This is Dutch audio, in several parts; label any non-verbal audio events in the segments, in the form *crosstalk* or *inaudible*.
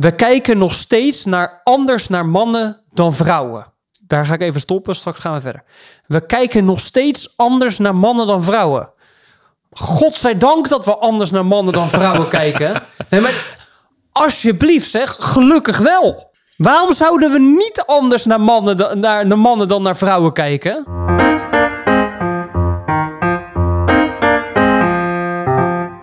We kijken nog steeds naar anders naar mannen dan vrouwen. Daar ga ik even stoppen, straks gaan we verder. We kijken nog steeds anders naar mannen dan vrouwen. Godzijdank dat we anders naar mannen dan vrouwen *laughs* kijken. Nee, maar alsjeblieft zeg, gelukkig wel. Waarom zouden we niet anders naar mannen, dan- naar, naar mannen dan naar vrouwen kijken?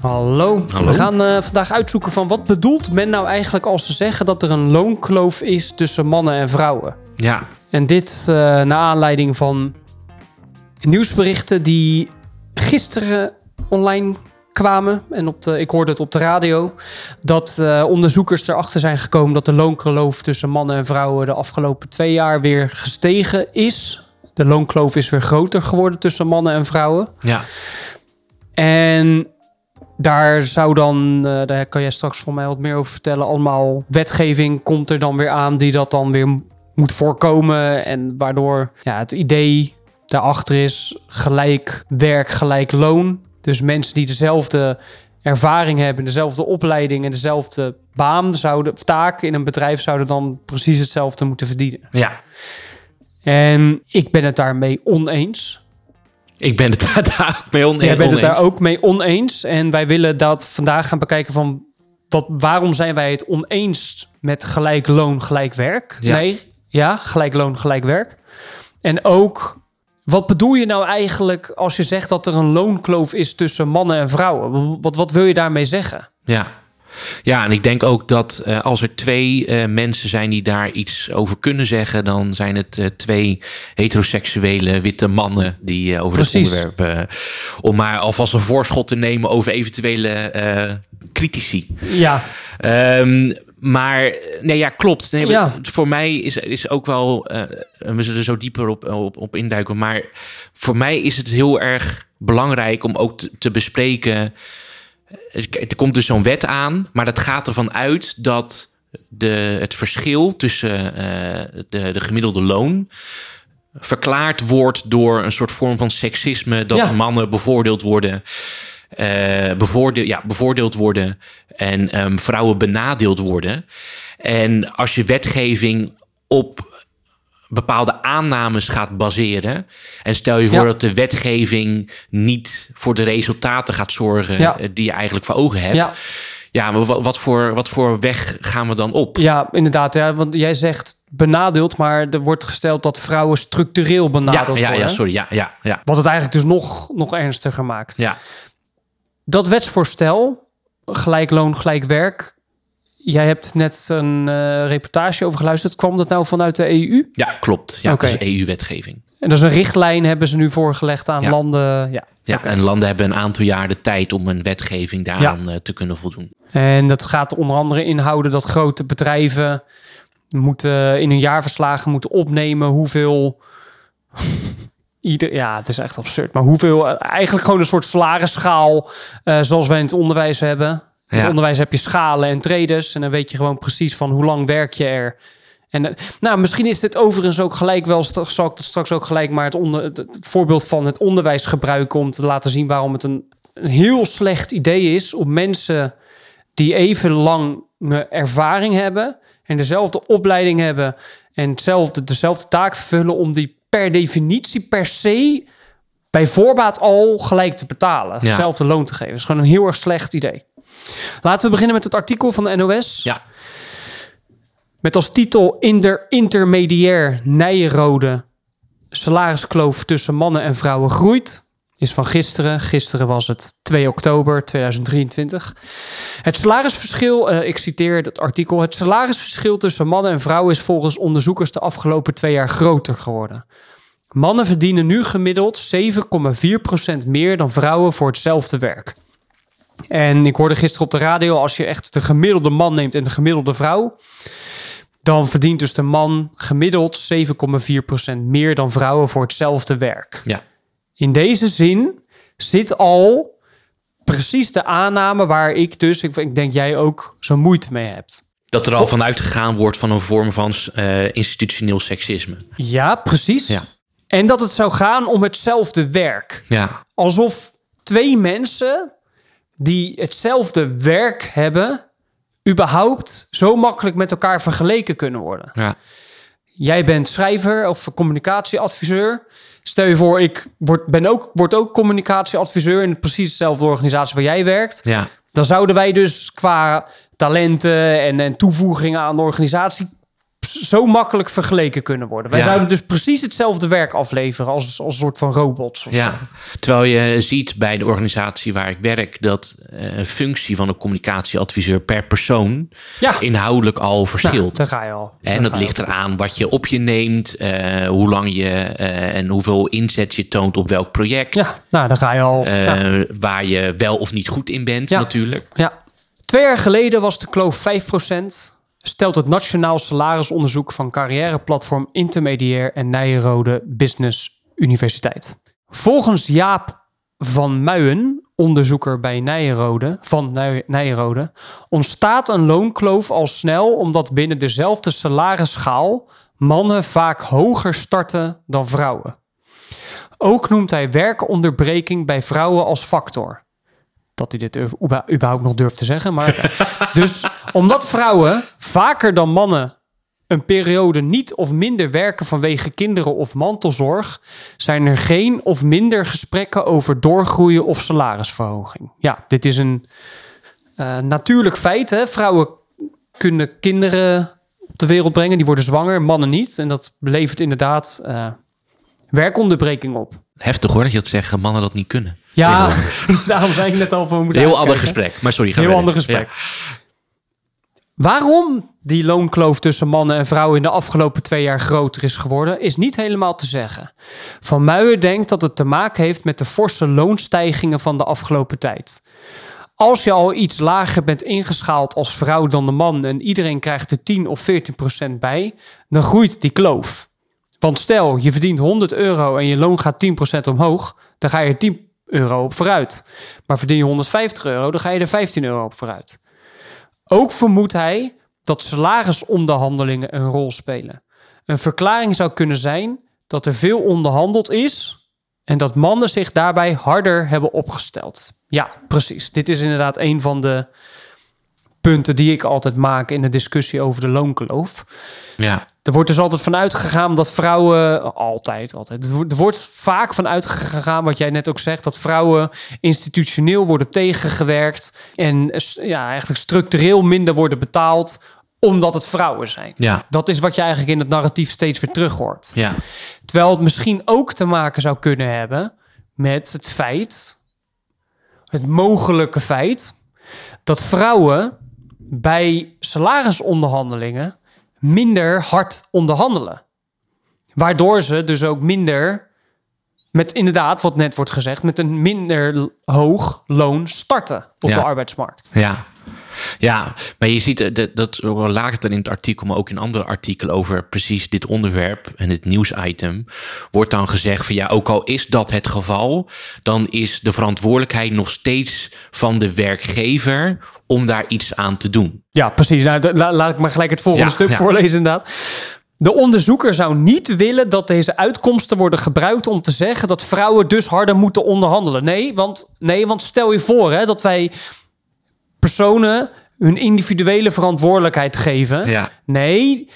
Hallo. Hallo. We gaan eh, vandaag uitzoeken van wat bedoelt men nou eigenlijk als ze zeggen dat er een loonkloof is tussen mannen en vrouwen. Ja, En dit eh naar aanleiding van nieuwsberichten die gisteren online kwamen. En op de, ik hoorde het op de radio. Dat eh, onderzoekers erachter zijn gekomen dat de loonkloof tussen mannen en vrouwen de afgelopen twee jaar weer gestegen is. De loonkloof is weer groter geworden tussen mannen en vrouwen. ja, En daar zou dan, eh, daar kan jij straks voor mij wat meer over vertellen, allemaal wetgeving komt er dan weer aan die dat dan weer moet voorkomen. En waardoor ja, het idee daarachter is gelijk werk, gelijk loon. Dus mensen die dezelfde ervaring hebben, dezelfde opleiding en dezelfde baan zouden, of taak in een bedrijf zouden dan precies hetzelfde moeten verdienen. ja. En ik ben het daarmee oneens. Ik ben het *laughs* daar, daar ook mee oneens. Jij bent het daar ook mee oneens. En wij willen dat vandaag gaan bekijken van... Wat, waarom zijn wij het oneens met gelijk loon, gelijk werk? Ja. Nee, ja, gelijk loon, gelijk werk. En ook, wat bedoel je nou eigenlijk als je zegt dat er een loonkloof is tussen mannen en vrouwen? Wat, wat wil je daarmee zeggen? Ja. Ja, en ik denk ook dat eh, als er twee eh, mensen zijn die daar iets over kunnen zeggen, dan zijn het eh, twee heteroseksuele witte mannen die over het onderwerp. om maar alvast een voorschot te nemen over eventuele critici. Ja, Ehm, maar nee, ja, klopt. Nee, Ja. Voor mij is, is ook wel, we zullen er zo dieper op, op, op induiken, maar voor mij is het heel erg belangrijk om ook te, te bespreken. Er komt dus zo'n wet aan, maar dat gaat ervan uit dat de, het verschil tussen eh, de, de gemiddelde loon verklaard wordt door een soort vorm van seksisme dat Ja. mannen bevoordeeld worden. eh bevoorde, ja, bevoordeeld worden en ehm, vrouwen benadeeld worden. En als je wetgeving op bepaalde aannames gaat baseren. En stel je voor Ja. dat de wetgeving niet voor de resultaten gaat zorgen Ja. eh, die je eigenlijk voor ogen hebt. ja. Ja, maar wat, voor, wat voor weg gaan we dan op? ja, inderdaad. Ja, want jij zegt benadeeld, maar er wordt gesteld dat vrouwen structureel Ja, benadeeld ja, worden. ja, sorry. Ja, ja, ja. Wat het eigenlijk dus nog, nog ernstiger maakt. Ja, Dat wetsvoorstel, gelijk loon, gelijk werk. Jij hebt net een eh, reportage over geluisterd. Kwam dat nou vanuit de EU? ja klopt. Ja, Oké. dat is EU-wetgeving. En dat is een richtlijn hebben ze nu voorgelegd aan Ja. landen. Ja. Ja, en landen hebben een aantal jaar de tijd om een wetgeving daaraan eh, te kunnen voldoen. En dat gaat onder andere inhouden dat grote bedrijven moeten in hun jaarverslagen moeten opnemen hoeveel. *laughs* Ieder, ja, het is echt absurd. Maar hoeveel, eh, eigenlijk gewoon een soort salarisschaal, eh, zoals wij in het onderwijs hebben. In het onderwijs heb je schalen en tredes. En dan weet je gewoon precies van hoe lang werk je er. En eh, nou, misschien is dit overigens ook gelijk wel, zal ik dat straks ook gelijk maar het, onder, het, het voorbeeld van het onderwijs gebruiken om te laten zien waarom het een, een heel slecht idee is om mensen die even lang ervaring hebben en dezelfde opleiding hebben en hetzelfde, dezelfde taak vervullen om die per definitie per se bij voorbaat al gelijk te betalen. Ja. Hetzelfde loon te geven. Dat is gewoon een heel erg slecht idee. Laten we beginnen met het artikel van de NOS. Ja, Met als titel Inder intermediair Nijenrode salariskloof tussen mannen en vrouwen groeit. Is van gisteren. Gisteren was het 2 oktober 2023. Het salarisverschil, eh, ik citeer het artikel. Het salarisverschil tussen mannen en vrouwen is volgens onderzoekers de afgelopen twee jaar groter geworden. Mannen verdienen nu gemiddeld 7,4% meer dan vrouwen voor hetzelfde werk. En ik hoorde gisteren op de radio, als je echt de gemiddelde man neemt en de gemiddelde vrouw, dan verdient dus de man gemiddeld 7,4% meer dan vrouwen voor hetzelfde werk. Ja. In deze zin zit al precies de aanname waar ik dus, ik, denk jij ook, zo moeite mee hebt. Dat er al vanuit gegaan wordt van een vorm van eh, institutioneel seksisme. Ja, precies. Ja. En dat het zou gaan om hetzelfde werk. Ja, Alsof twee mensen die hetzelfde werk hebben, überhaupt zo makkelijk met elkaar vergeleken kunnen worden. ja, Jij bent schrijver of communicatieadviseur. Stel je voor, ik word, ben ook, word ook communicatieadviseur in precies dezelfde organisatie waar jij werkt. ja. Dan zouden wij dus qua talenten en, en toevoegingen aan de organisatie zo makkelijk vergeleken kunnen worden. Wij Ja. zouden dus precies hetzelfde werk afleveren als, als een soort van robots. Of zo. Ja, terwijl je ziet bij de organisatie waar ik werk dat eh, een functie van een communicatieadviseur per persoon ja. inhoudelijk al Nou, verschilt. daar ga je al. en dat ligt eraan wat je op je neemt, eh, hoe lang je eh, en hoeveel inzet je toont op welk project. Ja, nou, daar ga je al. ja. Waar je wel of niet goed in bent, natuurlijk. Ja. Twee jaar geleden was de kloof 5%, stelt het Nationaal Salarisonderzoek van carrièreplatform Intermediair en Nijrode Business Universiteit. Volgens Jaap van Muien, onderzoeker bij Nijrode, van Nij- Nijrode, ontstaat een loonkloof al snel omdat binnen dezelfde salarisschaal mannen vaak hoger starten dan vrouwen. Ook noemt hij werkonderbreking bij vrouwen als factor dat hij dit überhaupt nog durft te zeggen. Maar *laughs* dus omdat vrouwen vaker dan mannen een periode niet of minder werken vanwege kinderen of mantelzorg, zijn er geen of minder gesprekken over doorgroeien of salarisverhoging. Ja, dit is een eh, natuurlijk feit. Hè? Vrouwen kunnen kinderen op de wereld brengen, die worden zwanger, mannen niet. En dat levert inderdaad eh, werkonderbreking op. Heftig hoor dat je dat zegt, mannen dat niet kunnen. Ja, *laughs* daarom zei ik net al van heel ander gesprek. Maar sorry, ga Heel ander gesprek. Ja. Waarom die loonkloof tussen mannen en vrouwen in de afgelopen twee jaar groter is geworden, is niet helemaal te zeggen. Van Muijen denkt dat het te maken heeft met de forse loonstijgingen van de afgelopen tijd. Als je al iets lager bent ingeschaald als vrouw dan de man en iedereen krijgt er 10 of 14 procent bij, dan groeit die kloof. Want stel, je verdient 100 euro en je loon gaat 10 procent omhoog, dan ga je er 10 euro op vooruit. Maar verdien je 150 euro, dan ga je er 15 euro op vooruit. Ook vermoedt hij dat salarisonderhandelingen een rol spelen. Een verklaring zou kunnen zijn dat er veel onderhandeld is en dat mannen zich daarbij harder hebben opgesteld. Ja, precies. Dit is inderdaad een van de punten die ik altijd maak in de discussie over de loonkloof. Ja. Er wordt dus altijd vanuit gegaan dat vrouwen. Altijd, altijd. Er wordt- vaak vanuit gegaan, wat jij net ook zegt, dat vrouwen institutioneel worden tegengewerkt. En ja, eigenlijk structureel minder worden betaald, omdat het vrouwen zijn. Ja. Dat is wat je eigenlijk in het narratief steeds weer terug hoort. Ja. Terwijl het misschien ook te maken zou kunnen hebben met het feit, het mogelijke feit, dat vrouwen bij salarisonderhandelingen minder hard onderhandelen. Waardoor ze dus ook minder, met inderdaad wat net wordt gezegd, met een minder hoog loon starten op Ja. de arbeidsmarkt. Ja. Ja, maar je ziet, eh, dat, dat het dan in het artikel, maar ook in andere artikelen over precies dit onderwerp en dit nieuwsitem, wordt dan gezegd van ja, ook al is dat het geval, dan is de verantwoordelijkheid nog steeds van de werkgever om daar iets aan te doen. Ja, precies. Nou, la- laat ik maar gelijk het volgende Ja, stuk ja. voorlezen inderdaad. De onderzoeker zou niet willen dat deze uitkomsten worden gebruikt om te zeggen dat vrouwen dus harder moeten onderhandelen. Nee, want, nee, want stel je voor hè, dat wij personen hun individuele verantwoordelijkheid geven. Ja. Nee,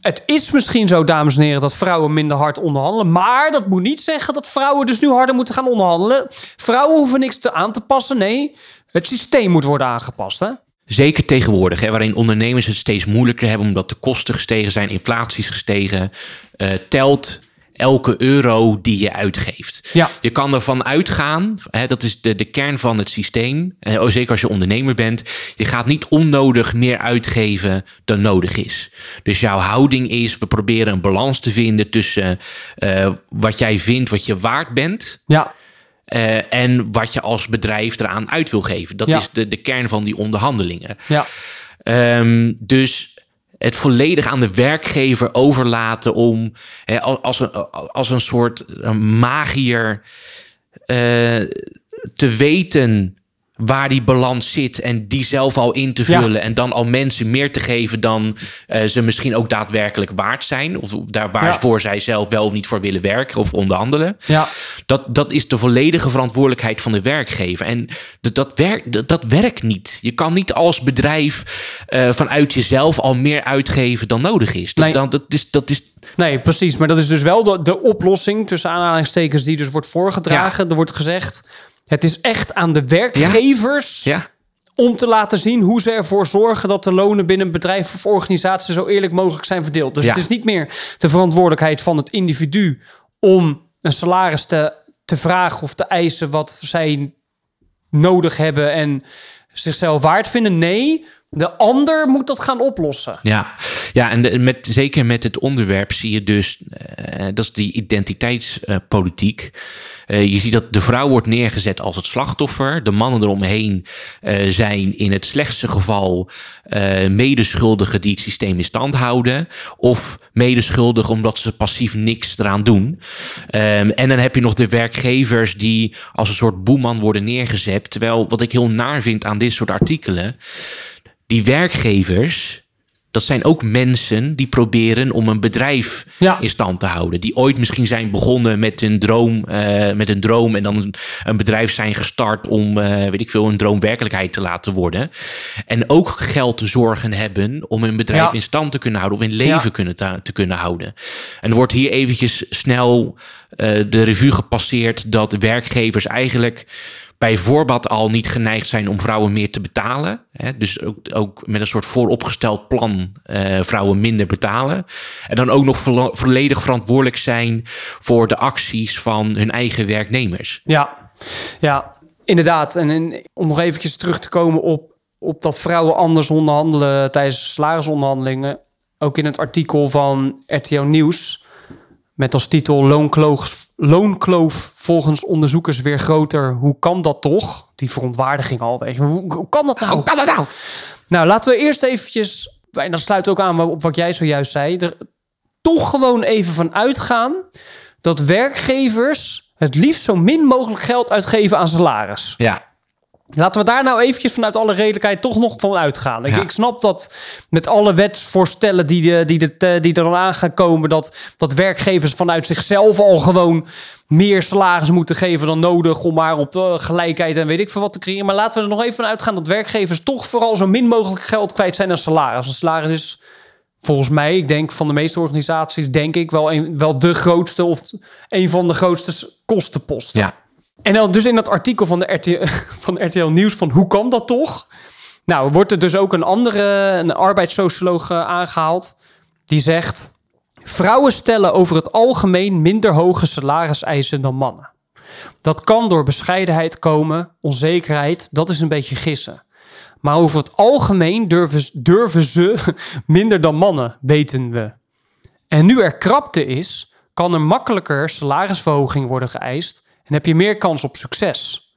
het is misschien zo, dames en heren, dat vrouwen minder hard onderhandelen. Maar dat moet niet zeggen dat vrouwen dus nu harder moeten gaan onderhandelen. Vrouwen hoeven niks te aan te passen. Nee, het systeem moet worden aangepast. Hè? Zeker tegenwoordig, hè, waarin ondernemers het steeds moeilijker hebben omdat de kosten gestegen zijn, inflatie is gestegen, eh, telt elke euro die je uitgeeft. Ja. Je kan ervan uitgaan, hè, dat is de, de kern van het systeem, eh, oh, zeker als je ondernemer bent, je gaat niet onnodig meer uitgeven dan nodig is. Dus jouw houding is, we proberen een balans te vinden tussen eh, wat jij vindt, wat je waard bent, Ja, eh, en wat je als bedrijf eraan uit wil geven. Dat Ja. is de, de kern van die onderhandelingen. ja. Ehm, dus het volledig aan de werkgever overlaten om hè, als, een, als een soort eh, magier uh, te weten waar die balans zit en die zelf al in te vullen en dan al mensen meer te geven dan uh, ze misschien ook daadwerkelijk waard zijn of, of daar waarvoor ja. zij zelf wel of niet voor willen werken of onderhandelen. Ja. Dat, dat is de volledige verantwoordelijkheid van de werkgever en dat, dat, werkt, dat, dat werkt niet. Je kan niet als bedrijf uh, vanuit jezelf al meer uitgeven dan nodig is. Dat, Nee. dan, dat is, dat is Nee, precies. Maar dat is dus wel de, de oplossing tussen aanhalingstekens die dus wordt voorgedragen. Er wordt gezegd, het is echt aan de werkgevers ja. om te laten zien hoe ze ervoor zorgen dat de lonen binnen een bedrijf of organisatie zo eerlijk mogelijk zijn verdeeld. Dus Ja. het is niet meer de verantwoordelijkheid van het individu om een salaris te, te vragen of te eisen wat zij nodig hebben en zichzelf waard vinden. Nee, de ander moet dat gaan oplossen. Ja, ja en met, zeker met het onderwerp zie je dus, eh, dat is die identiteitspolitiek. Eh, je ziet dat de vrouw wordt neergezet als het slachtoffer. De mannen eromheen eh, zijn in het slechtste geval medeschuldigen die het systeem in stand houden. Of medeschuldigen omdat ze passief niks eraan doen. Ehm, en dan heb je nog de werkgevers die als een soort boeman worden neergezet. Terwijl wat ik heel naar vind aan dit soort artikelen die werkgevers, dat zijn ook mensen die proberen om een bedrijf Ja. in stand te houden. Die ooit misschien zijn begonnen met hun droom, eh, met een droom en dan een, een bedrijf zijn gestart om, eh, weet ik veel, een droom werkelijkheid te laten worden. En ook geld te zorgen hebben om hun bedrijf Ja. in stand te kunnen houden of in leven Ja. kunnen te, te kunnen houden. En er wordt hier eventjes snel eh, de revue gepasseerd dat werkgevers eigenlijk bij al niet geneigd zijn om vrouwen meer te betalen. Hè? Dus ook, ook met een soort vooropgesteld plan eh, vrouwen minder betalen. En dan ook nog vo- volledig verantwoordelijk zijn voor de acties van hun eigen werknemers. Ja, ja inderdaad. En, om nog eventjes terug te komen op, op dat vrouwen anders onderhandelen tijdens salarisonderhandelingen. Ook in het artikel van RTL Nieuws. Met als titel loonkloof, loonkloof volgens onderzoekers weer groter. Hoe kan dat toch? Die verontwaardiging al. Weet je. Hoe, hoe kan dat nou? Hoe kan dat nou? Nou, laten we eerst eventjes, en dat sluit ook aan op wat jij zojuist zei, er toch gewoon even van uitgaan dat werkgevers het liefst zo min mogelijk geld uitgeven aan salaris. Ja, Laten we daar nou eventjes vanuit alle redelijkheid toch nog van uitgaan. Ik, Ja. ik snap dat met alle wetsvoorstellen die, de, die, de, eh, die er dan aan gaan komen... Dat, dat werkgevers vanuit zichzelf al gewoon meer salaris moeten geven dan nodig... om maar op de gelijkheid en weet ik veel wat te creëren. Maar laten we er nog even van uitgaan dat werkgevers toch vooral zo min mogelijk geld kwijt zijn aan salaris. Een salaris is volgens mij, ik denk van de meeste organisaties... denk ik wel, een, wel de grootste of een van de grootste kostenposten. ja. En dan dus in dat artikel van, de RTL, *laughs* van RTL Nieuws van hoe kan dat toch? Nou, wordt er dus ook een andere een arbeidssocioloog eh, aangehaald. Die zegt, vrouwen stellen over het algemeen minder hoge salariseisen dan mannen. Dat kan door bescheidenheid komen, onzekerheid, dat is een beetje gissen. Maar over het algemeen durven, durven ze *laughs* minder dan mannen, weten we. En nu er krapte is, kan er makkelijker salarisverhoging worden geëist en heb je meer kans op succes.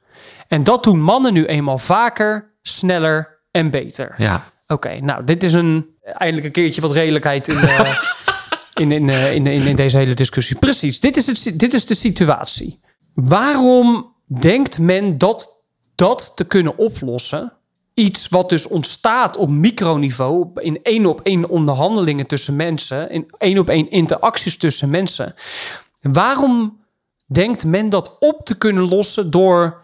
En dat doen mannen nu eenmaal vaker, sneller en beter. ja. Oké, nou, dit is een eindelijk een keertje wat redelijkheid in, eh, *laughs* in, in, eh, in, in, in deze hele discussie. Precies, dit is, het, dit is de situatie. Waarom denkt men dat dat te kunnen oplossen? Iets wat dus ontstaat op microniveau, in één op één onderhandelingen tussen mensen, in één op één interacties tussen mensen. Waarom denkt men dat op te kunnen lossen door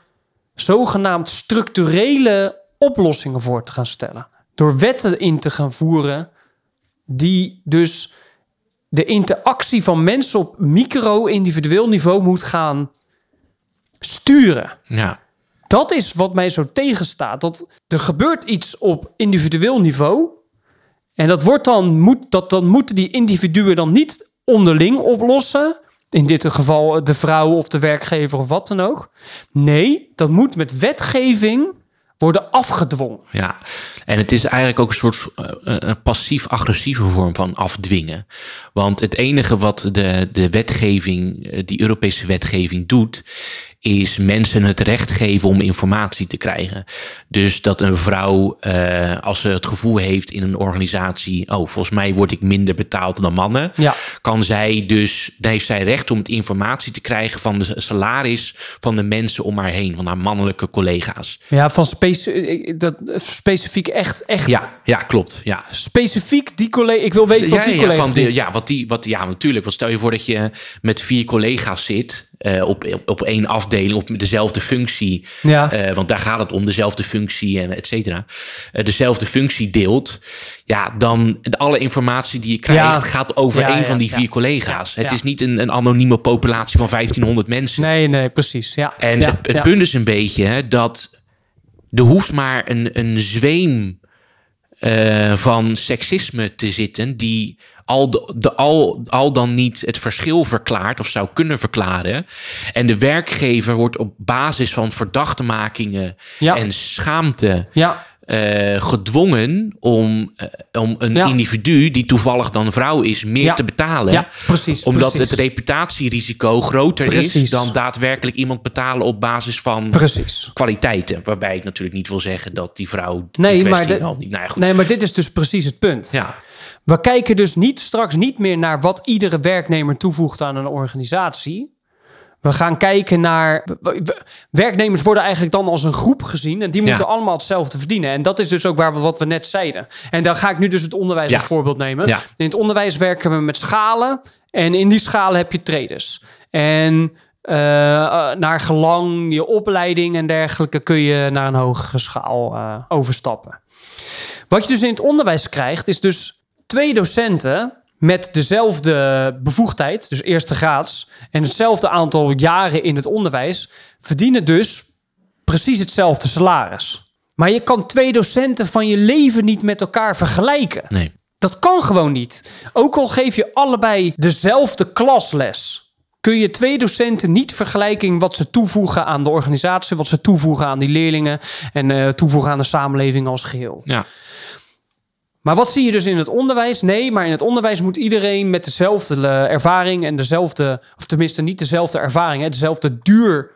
zogenaamd structurele oplossingen voor te gaan stellen? Door wetten in te gaan voeren die dus de interactie van mensen op micro-individueel niveau moet gaan sturen. ja. Dat is wat mij zo tegenstaat. Dat er gebeurt iets op individueel niveau. En dat wordt dan, moet, dat, dan moeten die individuen dan niet onderling oplossen. In dit geval de vrouw of de werkgever of wat dan ook. Nee, dat moet met wetgeving worden afgedwongen. Ja, en het is eigenlijk ook een soort een passief-agressieve vorm van afdwingen. Want het enige wat de, de wetgeving, eh, die Europese wetgeving doet, is mensen het recht geven om informatie te krijgen. Dus dat een vrouw, eh, als ze het gevoel heeft in een organisatie, oh, volgens mij word ik minder betaald dan mannen, Ja. kan zij dus, dan heeft zij recht om het informatie te krijgen van de salaris van de mensen om haar heen, van haar mannelijke collega's. Ja, van speci eh, dat, specifiek echt, echt Ja, ja, klopt. Ja, specifiek die collega. Ik wil weten wat die ja, collega van de- vindt. ja, wat die, wat, ja, natuurlijk. Want stel je voor dat je met vier collega's zit eh, op, op, één afdeling op dezelfde functie. Ja. Eh, want daar gaat het om, dezelfde functie en et cetera. Eh, dezelfde functie deelt. Ja, dan de- alle informatie die je krijgt Ja. gaat over één ja, van die vier collega's. Het is niet een, een anonieme populatie van 1500 mensen. Nee, nee, precies. Ja. En het, punt is een beetje hè, dat er hoeft maar een, een zweem eh, van seksisme te zitten die al, de, de, al, al dan niet het verschil verklaart of zou kunnen verklaren. En de werkgever wordt op basis van verdachtmakingen Ja. en schaamte Ja, eh, gedwongen om, eh, om een Ja. individu die toevallig dan vrouw is meer Ja. te betalen ja, precies. omdat precies. het reputatierisico groter is dan daadwerkelijk iemand betalen op basis van Precies. kwaliteiten. Waarbij ik natuurlijk niet wil zeggen dat die vrouw. Nee, maar de- niet. Nou goed. Nee, maar dit is dus precies het punt. Ja, We kijken dus niet straks niet meer naar wat iedere werknemer toevoegt aan een organisatie. We gaan kijken naar. Werknemers worden eigenlijk dan als een groep gezien. En die moeten Ja. allemaal hetzelfde verdienen. En dat is dus ook waar we, wat we net zeiden. En dan ga ik nu dus het onderwijs Ja. als voorbeeld nemen. Ja. In het onderwijs werken we met schalen. En in die schalen heb je traders. En eh, eh, naar gelang je opleiding en dergelijke kun je naar een hogere schaal eh, overstappen. Wat je dus in het onderwijs krijgt, is dus twee docenten met dezelfde bevoegdheid, dus eerste graads, en hetzelfde aantal jaren in het onderwijs, verdienen dus precies hetzelfde salaris. Maar je kan twee docenten van je leven niet met elkaar vergelijken. nee. Dat kan gewoon niet. Ook al geef je allebei dezelfde klasles, kun je twee docenten niet vergelijken wat ze toevoegen aan de organisatie, wat ze toevoegen aan die leerlingen en eh, toevoegen aan de samenleving als geheel. Ja. Maar wat zie je dus in het onderwijs? Nee, maar in het onderwijs moet iedereen met dezelfde eh, ervaring en dezelfde, of tenminste niet dezelfde ervaring, hè, dezelfde duur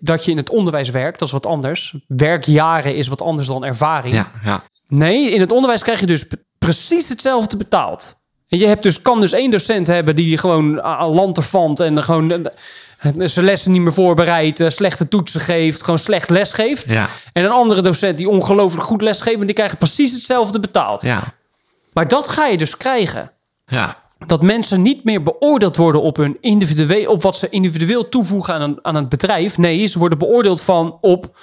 dat je in het onderwijs werkt. Dat is wat anders. Werkjaren is wat anders dan ervaring. Ja, ja. Nee, in het onderwijs krijg je dus precies hetzelfde betaald. En je hebt dus, kan dus één docent hebben die gewoon aan lanterfant en gewoon eh, zijn lessen niet meer voorbereidt, eh, slechte toetsen geeft, gewoon slecht les geeft. Ja. En een andere docent die ongelooflijk goed les geeft en die krijgen precies hetzelfde betaald. Ja. Maar dat ga je dus krijgen. Ja. Dat mensen niet meer beoordeeld worden op, hun individueel, op wat ze individueel toevoegen aan een, aan een bedrijf. Nee, ze worden beoordeeld van op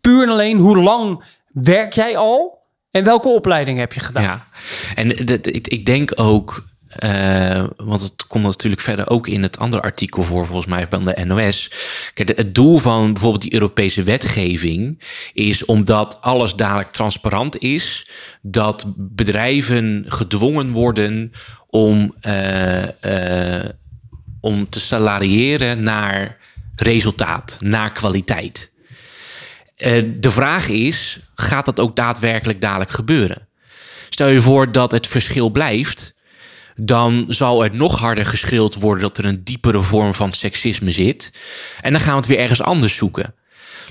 puur en alleen hoe lang werk jij al en welke opleiding heb je gedaan. Ja, en ik denk ook, eh, want het komt natuurlijk verder ook in het andere artikel voor, volgens mij van de NOS. Kijk, het doel van bijvoorbeeld die Europese wetgeving is omdat alles dadelijk transparant is, dat bedrijven gedwongen worden om, eh, eh, om te salariëren naar resultaat, naar kwaliteit. De vraag is, gaat dat ook daadwerkelijk dadelijk gebeuren? Stel je voor dat het verschil blijft, dan zal er nog harder geschreeuwd worden dat er een diepere vorm van seksisme zit. En dan gaan we het weer ergens anders zoeken.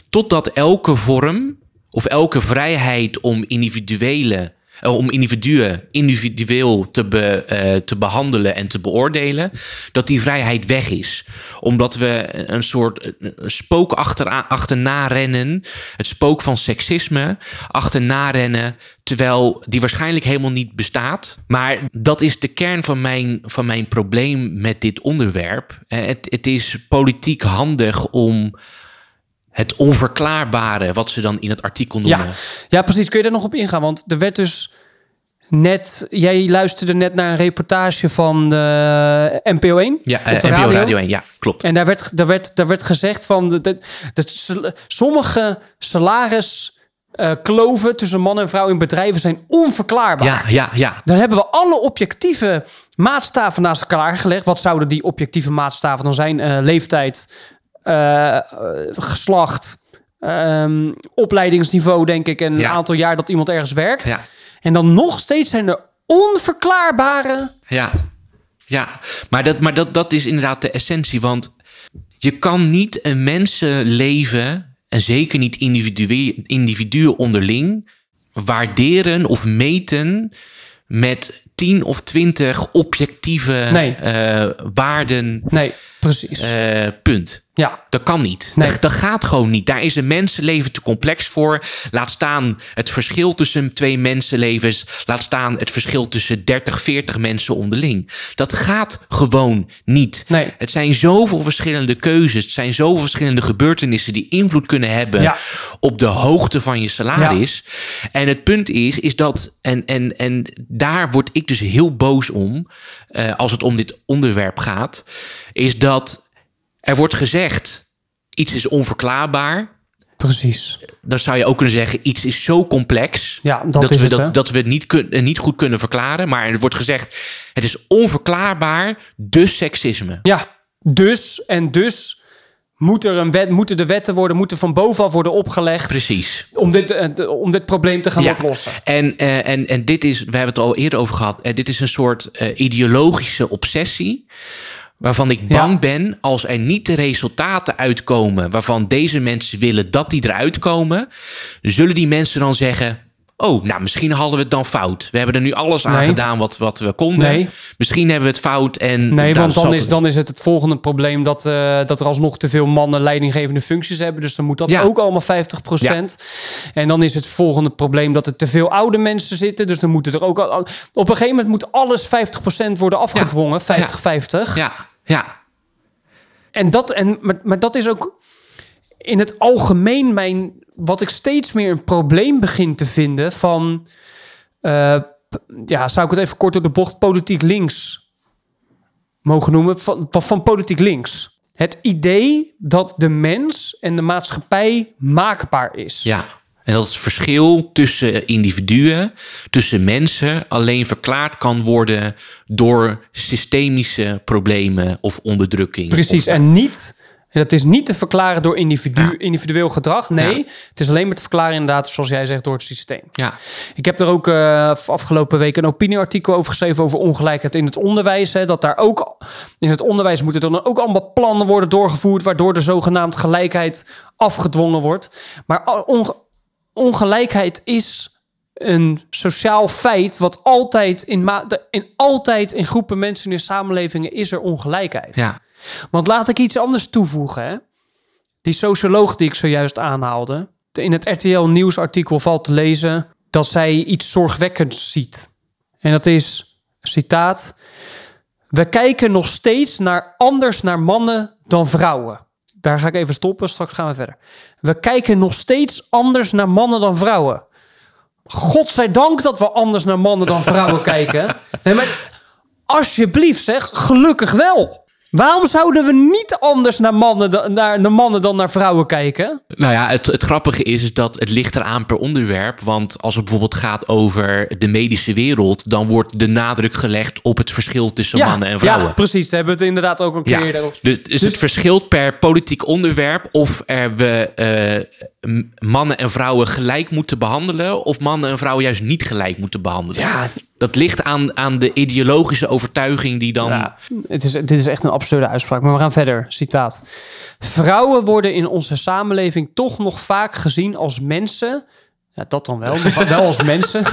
Totdat elke vorm of elke vrijheid om individuele om individuen individueel te, eh, te behandelen en te beoordelen, dat die vrijheid weg is. Omdat we een soort eh, spook achterna, achterna rennen, het spook van seksisme achterna rennen, terwijl die waarschijnlijk helemaal niet bestaat. Maar dat is de kern van mijn, van mijn probleem met dit onderwerp. Eh, Het, het is politiek handig om het onverklaarbare, wat ze dan in het artikel noemen. Ja, ja, precies. Kun je daar nog op ingaan? Want er werd dus net... Jij luisterde net naar een reportage van de NPO 1 Ja, eh, NPO radio. Radio 1, ja, klopt. En daar werd, daar werd, daar werd gezegd van... Dat, dat, dat sal- sommige salariskloven tussen man en vrouw in bedrijven zijn onverklaarbaar. Ja, ja, ja. Dan hebben we alle objectieve maatstaven naast elkaar gelegd. Wat zouden die objectieve maatstaven dan zijn? Eh, leeftijd, eh, eh, geslacht, ehm, opleidingsniveau, denk ik. En Ja. een aantal jaar dat iemand ergens werkt. Ja. En dan nog steeds zijn er onverklaarbare... Ja, ja. maar, dat, maar dat, dat is inderdaad de essentie. Want Je kan niet een mensenleven, en zeker niet individuen, individuen onderling, waarderen of meten met 10 of 20 objectieve Nee. eh, waarden. Nee, precies. punt. Ja, Dat kan niet. Nee. Dat, dat gaat gewoon niet. Daar is een mensenleven te complex voor. Laat staan het verschil tussen twee mensenlevens. Laat staan het verschil tussen 30, 40 mensen onderling. Dat gaat gewoon niet. Nee. Het zijn zoveel verschillende keuzes. Het zijn zoveel verschillende gebeurtenissen die invloed kunnen hebben Ja. op de hoogte van je salaris. En het punt is, is dat, en, en, en daar word ik dus heel boos om, eh, als het om dit onderwerp gaat, is dat er wordt gezegd, iets is onverklaarbaar. precies. Dan zou je ook kunnen zeggen, iets is zo complex. Ja, dat is we, het, dat, dat we het niet, kun, niet goed kunnen verklaren. Maar er wordt gezegd, het is onverklaarbaar, dus seksisme. Ja, dus en dus moet er een wet, moeten de wetten worden, moeten van bovenaf worden opgelegd Precies. om dit, eh, om dit probleem te gaan Ja. oplossen. En, eh, en, en dit is, we hebben het al eerder over gehad, eh, dit is een soort ideologische obsessie. Waarvan ik bang Ja. ben als er niet de resultaten uitkomen waarvan deze mensen willen dat die eruit komen, zullen die mensen dan zeggen: Oh, nou misschien hadden we het dan fout. We hebben er nu alles aan Nee. gedaan wat, wat we konden. Nee. Misschien hebben we het fout. En Nee, want dan is, het- dan is het het volgende probleem dat, eh, dat er alsnog te veel mannen leidinggevende functies hebben. Dus dan moet dat Ja. ook allemaal 50%. En dan is het volgende probleem dat er te veel oude mensen zitten. Dus dan moeten er ook al, op een gegeven moment moet alles 50% worden afgedwongen. 50-50. Ja, ja. En dat, en, maar, maar dat is ook in het algemeen mijn, wat ik steeds meer een probleem begin te vinden van, eh, ja, zou ik het even kort door de bocht, politiek links mogen noemen, van, van, van politiek links. Het idee dat de mens en de maatschappij maakbaar is. Ja, en dat het verschil tussen individuen, tussen mensen, alleen verklaard kan worden door systemische problemen of onderdrukking. Precies, Of- en niet. En Dat is niet te verklaren door individu, Ja. individueel gedrag. Nee, Ja. het is alleen maar te verklaren inderdaad, zoals jij zegt, door het systeem. ja, Ik heb er ook eh, afgelopen week een opinieartikel over geschreven over ongelijkheid in het onderwijs. Hè, dat daar ook in het onderwijs moeten dan ook allemaal plannen worden doorgevoerd, waardoor de zogenaamd gelijkheid afgedwongen wordt. Maar onge- ongelijkheid is een sociaal feit wat altijd in, in altijd in groepen mensen in samenlevingen is er ongelijkheid. ja, Want laat ik iets anders toevoegen. Hè? Die socioloog die ik zojuist aanhaalde. In het RTL nieuwsartikel valt te lezen dat zij iets zorgwekkends ziet. En dat is, citaat... We kijken nog steeds naar anders naar mannen dan vrouwen. Daar ga ik even stoppen, straks gaan we verder. We kijken nog steeds anders naar mannen dan vrouwen. Godzijdank dat we anders naar mannen dan vrouwen *laughs* kijken. Nee, maar alsjeblieft zeg, gelukkig wel. Waarom zouden we niet anders naar mannen, dan- naar, naar mannen dan naar vrouwen kijken? Nou ja, het, het grappige is, is dat het ligt eraan per onderwerp. Want als het bijvoorbeeld gaat over de medische wereld, dan wordt de nadruk gelegd op het verschil tussen mannen en vrouwen. Ja, precies. Daar hebben we het inderdaad ook een keer Ja, over. dus, dus het verschilt per politiek onderwerp of er we eh, mannen en vrouwen gelijk moeten behandelen, of mannen en vrouwen juist niet gelijk moeten behandelen. Ja. Dat ligt aan, aan de ideologische overtuiging die dan. Ja, het is, dit is echt een absurde uitspraak, maar we gaan verder. Citaat. Vrouwen worden in onze samenleving toch nog vaak gezien als mensen. Ja, dat dan wel, maar wel als mensen.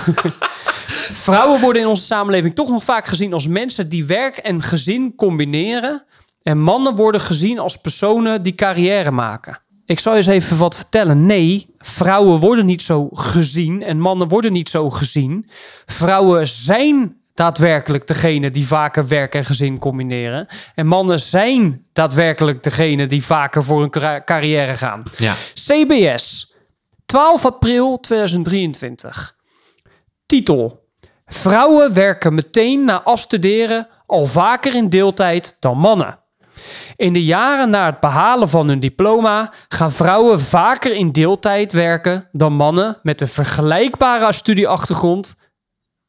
*laughs* Vrouwen worden in onze samenleving toch nog vaak gezien als mensen die werk en gezin combineren. En mannen worden gezien als personen die carrière maken. Ik zal je eens even wat vertellen. Nee, vrouwen worden niet zo gezien en mannen worden niet zo gezien. Vrouwen zijn daadwerkelijk degene die vaker werk en gezin combineren. En mannen zijn daadwerkelijk degene die vaker voor hun carri- carrière gaan. Ja. CBS, 12 april 2023. Titel: Vrouwen werken meteen na afstuderen al vaker in deeltijd dan mannen. In de jaren na het behalen van hun diploma gaan vrouwen vaker in deeltijd werken dan mannen met een vergelijkbare studieachtergrond.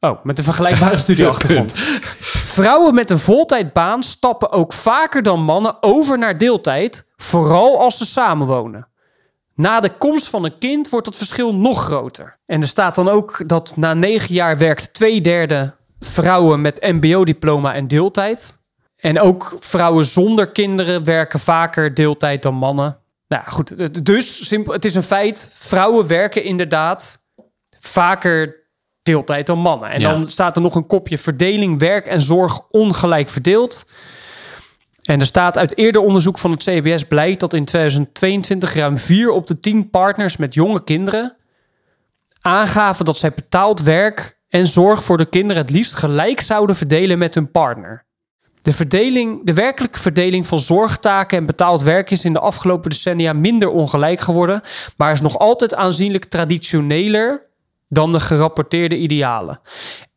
Oh, met een vergelijkbare *laughs* studieachtergrond. Vrouwen met een voltijdbaan stappen ook vaker dan mannen over naar deeltijd, vooral als ze samenwonen. Na de komst van een kind wordt dat verschil nog groter. En er staat dan ook dat na negen jaar werkt twee derde vrouwen met mbo-diploma en deeltijd. En ook vrouwen zonder kinderen werken vaker deeltijd dan mannen. Nou ja, goed, het- dus simpel, het is een feit. Vrouwen werken inderdaad vaker deeltijd dan mannen. En Ja. dan staat er nog een kopje verdeling werk en zorg ongelijk verdeeld. En er staat uit eerder onderzoek van het CBS blijkt dat in 2022 ruim 4 op de 10 partners met jonge kinderen aangaven dat zij betaald werk en zorg voor de kinderen het liefst gelijk zouden verdelen met hun partner. De, verdeling, de werkelijke verdeling van zorgtaken en betaald werk is in de afgelopen decennia minder ongelijk geworden, maar is nog altijd aanzienlijk traditioneler dan de gerapporteerde idealen.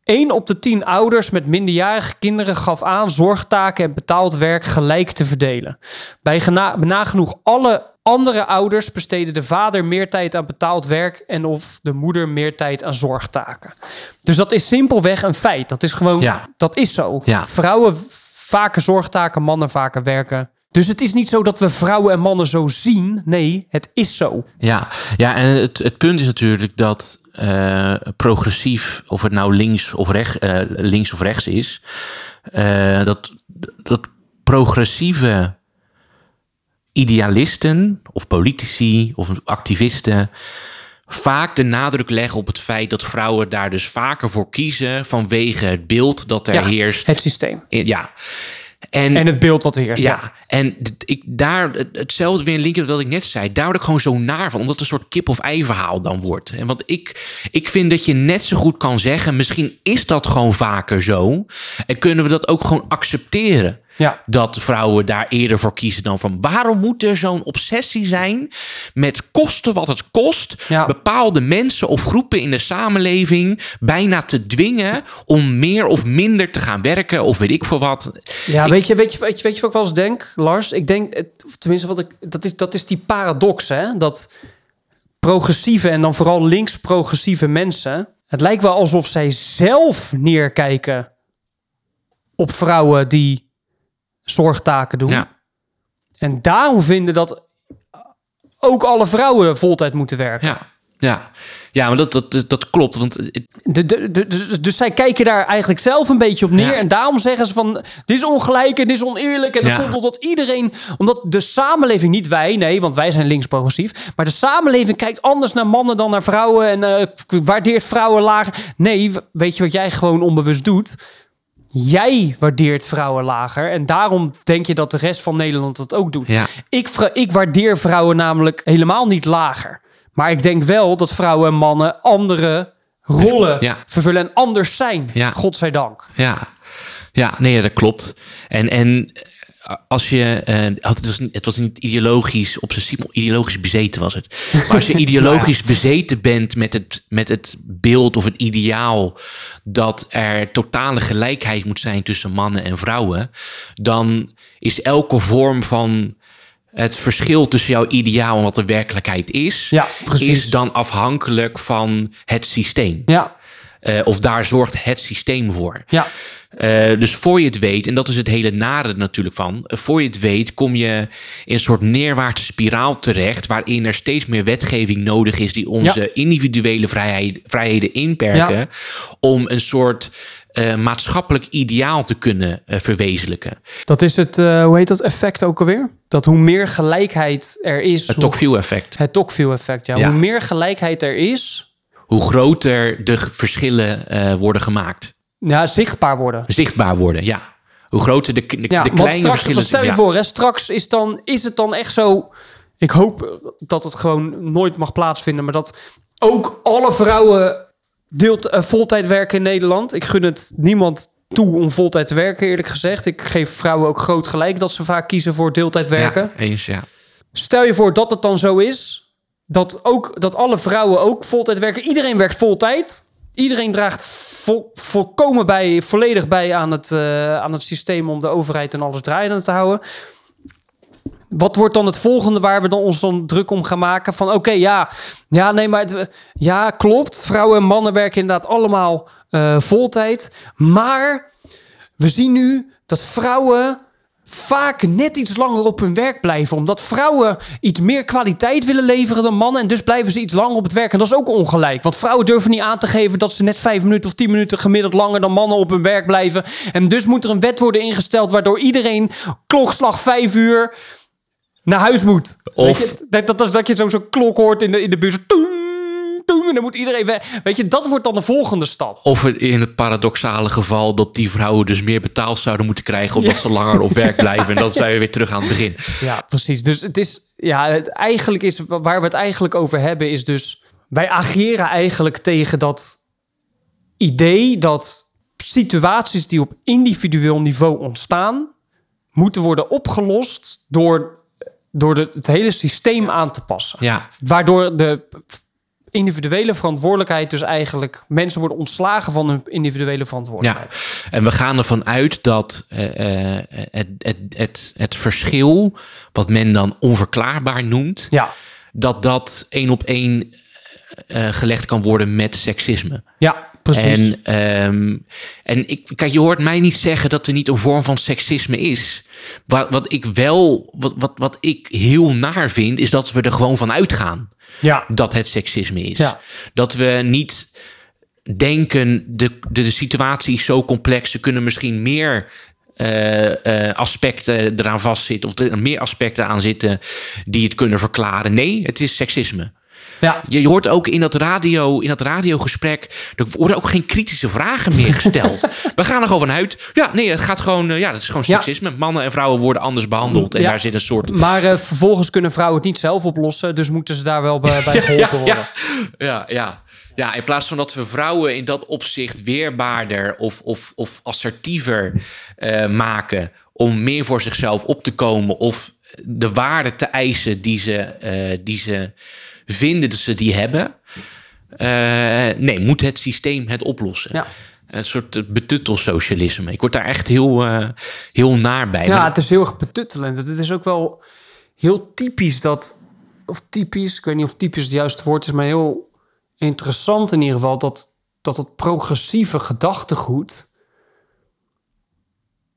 1 op de 10 ouders met minderjarige kinderen gaf aan zorgtaken en betaald werk gelijk te verdelen. Bij nagenoeg alle andere ouders besteden de vader meer tijd aan betaald werk en of de moeder meer tijd aan zorgtaken. Dus dat is simpelweg een feit. Dat is gewoon, Ja. dat is zo. Ja. Vrouwen vaker zorgtaken, mannen vaker werken. Dus het is niet zo dat we vrouwen en mannen zo zien. Nee, het is zo. Ja, ja en het, het punt is natuurlijk dat eh, progressief, of het nou links of, recht, eh, links of rechts is, eh, dat, dat progressieve idealisten of politici of activisten vaak de nadruk leggen op het feit dat vrouwen daar dus vaker voor kiezen vanwege het beeld dat er Ja, heerst. Het systeem. Ja. En, En het beeld wat er heerst. ja, en ik, daar, het- hetzelfde weer een linkje wat ik net zei. Daar word ik gewoon zo naar van. Omdat het een soort kip-of-ei verhaal dan wordt. En want ik, ik vind dat je net zo goed kan zeggen... misschien is dat gewoon vaker zo. En kunnen we dat ook gewoon accepteren. Ja. Dat vrouwen daar eerder voor kiezen dan van... waarom moet er zo'n obsessie zijn met kosten wat het kost... Ja. bepaalde mensen of groepen in de samenleving... bijna te dwingen om meer of minder te gaan werken... of weet ik veel wat. Ja, Ik- weet, je, weet, je, weet, je, weet je wat ik wel eens denk, Lars? Ik denk, tenminste, wat ik, dat, is, dat is die paradox, hè? Dat progressieve en dan vooral links-progressieve mensen... Het lijkt wel alsof zij zelf neerkijken op vrouwen die zorgtaken doen. Ja. En daarom vinden dat ook alle vrouwen voltijd moeten werken. Ja, ja. ja maar dat, dat, dat, klopt. Want De, de, de- dus zij kijken daar eigenlijk zelf een beetje op neer. Ja. En daarom zeggen ze van, dit is ongelijk en dit is oneerlijk. En dat Ja. komt omdat iedereen, omdat de samenleving, niet wij, nee, want wij zijn links-progressief. Maar de samenleving kijkt anders naar mannen dan naar vrouwen. En eh, waardeert vrouwen lager. Nee, weet je wat jij gewoon onbewust doet? Jij waardeert vrouwen lager. En daarom denk je dat de rest van Nederland dat ook doet. Ja. Ik, ik waardeer vrouwen namelijk helemaal niet lager. Maar ik denk wel dat vrouwen en mannen andere rollen Ja. vervullen en anders zijn. Ja. Godzijdank. ja. ja, nee, dat klopt. En, en als je, eh, het, was, niet- het was niet ideologisch, op zijn simpel ideologisch bezeten was het. Maar als je *laughs* ideologisch bezeten bent met het, met het beeld of het ideaal dat er totale gelijkheid moet zijn tussen mannen en vrouwen, dan is elke vorm van het verschil tussen jouw ideaal en wat de werkelijkheid is, Ja, is dan afhankelijk van het systeem. Ja, Eh, of daar zorgt het systeem voor. ja, Eh, dus voor je het weet, en dat is het hele nare natuurlijk van, eh, voor je het weet kom je in een soort neerwaartse spiraal terecht, waarin er steeds meer wetgeving nodig is die onze individuele vrijheid, vrijheden inperken, Ja. om een soort eh, maatschappelijk ideaal te kunnen verwezenlijken. dat is het, hoe heet dat effect ook alweer? Dat hoe meer gelijkheid er is... Het Tocqueville-effect. het Tocqueville-effect, ja. Ja. Hoe meer gelijkheid er is, Hoe groter de verschillen worden gemaakt. Ja, zichtbaar worden. Zichtbaar worden, ja. Hoe groter de, de, Ja, de kleine straks, verschillen stel je ja. voor, hè, straks is, dan, is het dan echt zo... Ik hoop dat het gewoon nooit mag plaatsvinden... maar dat ook alle vrouwen deelt, eh, voltijd werken in Nederland. Ik gun het niemand toe om voltijd te werken, eerlijk gezegd. Ik geef vrouwen ook groot gelijk dat ze vaak kiezen voor deeltijd werken. Ja, eens, ja. Stel je voor dat het dan zo is... dat, ook, dat alle vrouwen ook voltijd werken. Iedereen werkt voltijd. Iedereen draagt vol, volkomen bij, volledig bij aan het, eh, aan het systeem... om de overheid en alles draaiende te houden. Wat wordt dan het volgende waar we dan ons dan druk om gaan maken? Van oké, ja, ja, nee, maar het, ja, klopt. Vrouwen en mannen werken inderdaad allemaal eh voltijd. Maar we zien nu dat vrouwen vaak net iets langer op hun werk blijven. Omdat vrouwen iets meer kwaliteit willen leveren dan mannen. En dus blijven ze iets langer op het werk. En dat is ook ongelijk. Want vrouwen durven niet aan te geven dat ze net vijf minuten of tien minuten gemiddeld langer dan mannen op hun werk blijven. En dus moet er een wet worden ingesteld waardoor iedereen klokslag vijf uur naar huis moet. Of- Weet je, dat, dat, dat, dat je zo'n zo klok hoort in de, in de bus. Toeng, en dan moet iedereen weg. Weet je, dat wordt dan de volgende stap. Of in het paradoxale geval dat die vrouwen dus meer betaald zouden moeten krijgen omdat ze langer op werk blijven. En dan zijn we weer terug aan het begin. Ja, precies. Dus het is, ja, het eigenlijk is, waar we het eigenlijk over hebben, is dus, wij ageren eigenlijk tegen dat idee dat situaties die op individueel niveau ontstaan, moeten worden opgelost door, door de, het hele systeem aan te passen. Ja, Waardoor de individuele verantwoordelijkheid dus eigenlijk mensen worden ontslagen van hun individuele verantwoordelijkheid. en we gaan ervan uit dat eh, eh, het, het, het, het verschil, wat men dan onverklaarbaar noemt, Ja, dat dat één op één eh, gelegd kan worden met seksisme. ja precies. En, ehm, en ik, kijk, je hoort mij niet zeggen dat er niet een vorm van seksisme is. Wat, wat ik wel, wat, wat, wat ik heel naar vind, is dat we er gewoon van uitgaan ja, dat het seksisme is. Ja. Dat we niet denken, de, de, de situatie is zo complex, er kunnen misschien meer eh, eh, aspecten eraan vastzitten, of er meer aspecten aan zitten die het kunnen verklaren. Nee, het is seksisme. Ja. Je, je hoort ook in dat, radio, in dat radiogesprek, er worden ook geen kritische vragen meer gesteld. *laughs* We gaan er gewoon vanuit. Ja, nee, het gaat gewoon, eh, ja, dat is gewoon seksisme. Mannen en vrouwen worden anders behandeld. En daar zit een soort Maar eh, vervolgens kunnen vrouwen het niet zelf oplossen. Dus moeten ze daar wel bij, bij *laughs* geholpen worden. ja, ja, ja. In plaats van dat we vrouwen in dat opzicht weerbaarder of, of, of assertiever eh, maken om meer voor zichzelf op te komen of de waarde te eisen die ze, die ze vinden dat ze die hebben. Eh, nee, moet het systeem het oplossen. Ja. Een soort betuttelsocialisme. Ik word daar echt heel, eh, heel naar bij. Ja, Maar- het is heel erg betuttelend. Het is ook wel heel typisch dat... Of typisch, ik weet niet of typisch het juiste woord is... maar heel interessant in ieder geval... dat, dat het progressieve gedachtegoed...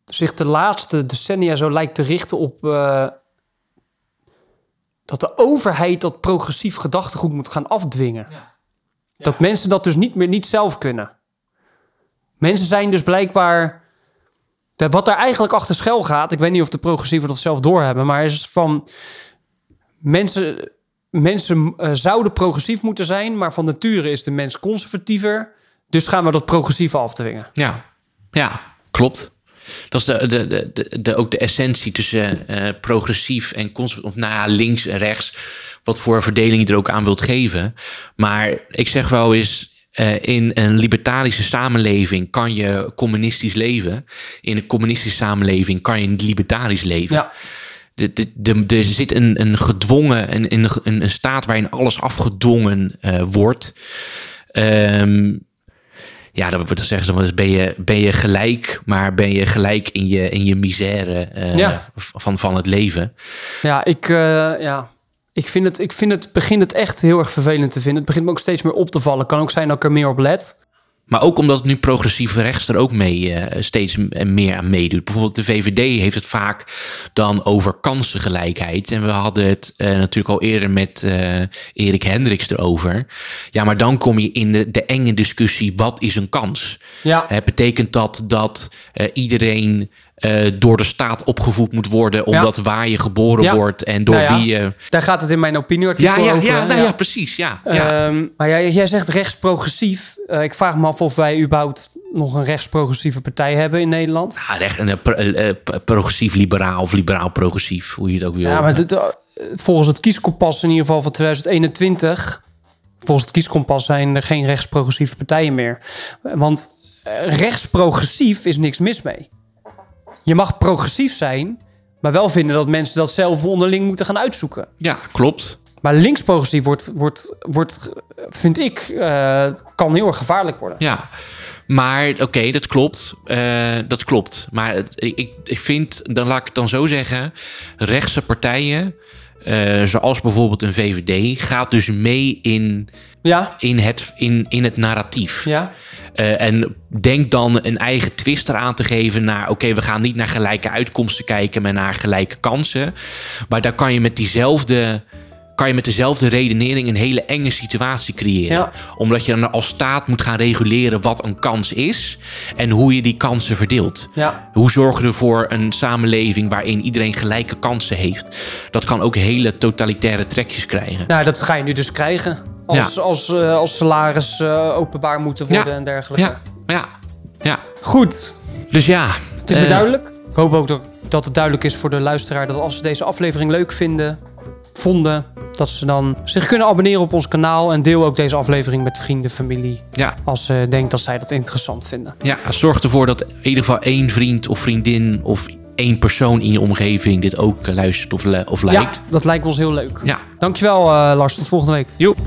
zich de laatste decennia zo lijkt te richten op... eh, dat de overheid dat progressief gedachtegoed moet gaan afdwingen. Dat mensen dat dus niet meer niet zelf kunnen. Mensen zijn dus blijkbaar... De- wat daar eigenlijk achter schuil gaat... ik weet niet of de progressieven dat zelf doorhebben... maar is van... mensen, mensen eh, zouden progressief moeten zijn... maar van nature is de mens conservatiever... dus gaan we dat progressieve afdwingen. Ja, ja klopt. Dat is de, de, de, ook de essentie tussen eh, progressief en conservatief, of nou ja, links en rechts. Wat voor verdeling je er ook aan wilt geven. Maar ik zeg wel eens, eh, in een libertarische samenleving kan je communistisch leven. In een communistische samenleving kan je libertarisch leven. Ja, er zit een, een gedwongen, een, een, een, staat waarin alles afgedwongen eh, wordt. Ehm, ja, dan zeggen ze wel eens, ben je, ben je gelijk, maar ben je gelijk in je, in je misère eh, Ja. van, van het leven. ja ik... eh, ja. Ik vind, het, ik vind het, begin het echt heel erg vervelend te vinden. Het begint me ook steeds meer op te vallen. Kan ook zijn dat ik er meer op let. Maar ook omdat nu progressieve rechts er ook mee eh, steeds meer aan meedoet. Bijvoorbeeld de VVD heeft het vaak dan over kansengelijkheid. En we hadden het eh, natuurlijk al eerder met eh, Erik Hendricks erover. Ja, maar dan kom je in de, de enge discussie, wat is een kans? Ja, betekent dat dat iedereen door de staat opgevoed moet worden... omdat waar je geboren Ja. wordt en door Nou ja, wie je... daar gaat het in mijn Ja, opinieartikel ja, over. ja, hè? nou ja, precies, ja. ja. Ehm, maar jij, jij zegt rechtsprogressief. Eh ik vraag me af of wij überhaupt nog een rechtsprogressieve partij hebben in Nederland. Ja, recht, een, eh, eh, eh, progressief-liberaal of liberaal-progressief, hoe je het ook wil. Ja, maar dit, volgens het kieskompas in ieder geval van 2021... volgens het kieskompas zijn er geen rechtsprogressieve partijen meer. Want rechtsprogressief is niks mis mee. Je mag progressief zijn, maar wel vinden dat mensen dat zelf onderling moeten gaan uitzoeken. Ja, klopt. Maar linksprogressief wordt, wordt, wordt vind ik, eh, kan heel erg gevaarlijk worden. Ja, maar oké, dat klopt. Eh, dat klopt. Maar het, ik, ik vind, dan laat ik het dan zo zeggen... rechtse partijen eh, zoals bijvoorbeeld een VVD, gaat dus mee in, Ja, in, het, in, in het narratief. ja, en denk dan een eigen twist eraan te geven naar... oké, we gaan niet naar gelijke uitkomsten kijken... maar naar gelijke kansen. Maar daar kan je met diezelfde... kan je met dezelfde redenering een hele enge situatie creëren. Ja. Omdat je dan als staat moet gaan reguleren wat een kans is... en hoe je die kansen verdeelt. ja. Hoe zorgen we voor een samenleving waarin iedereen gelijke kansen heeft? Dat kan ook hele totalitaire trekjes krijgen. Nou, dat ga je nu dus krijgen. Als, als, eh, als salaris eh, openbaar moeten worden en dergelijke. Ja, ja, ja. Goed, Dus ja. het is weer eh, duidelijk. Ik hoop ook dat, dat het duidelijk is voor de luisteraar... dat als ze deze aflevering leuk vinden, vonden... dat ze dan zich kunnen abonneren op ons kanaal... en deel ook deze aflevering met vrienden, familie... Ja, als ze denkt dat zij dat interessant vinden. ja, zorg ervoor dat in ieder geval één vriend of vriendin of één persoon in je omgeving dit ook luistert of, of Ja, lijkt. dat lijkt ons heel leuk. Ja. Dankjewel, eh Lars. Tot volgende week. Joep.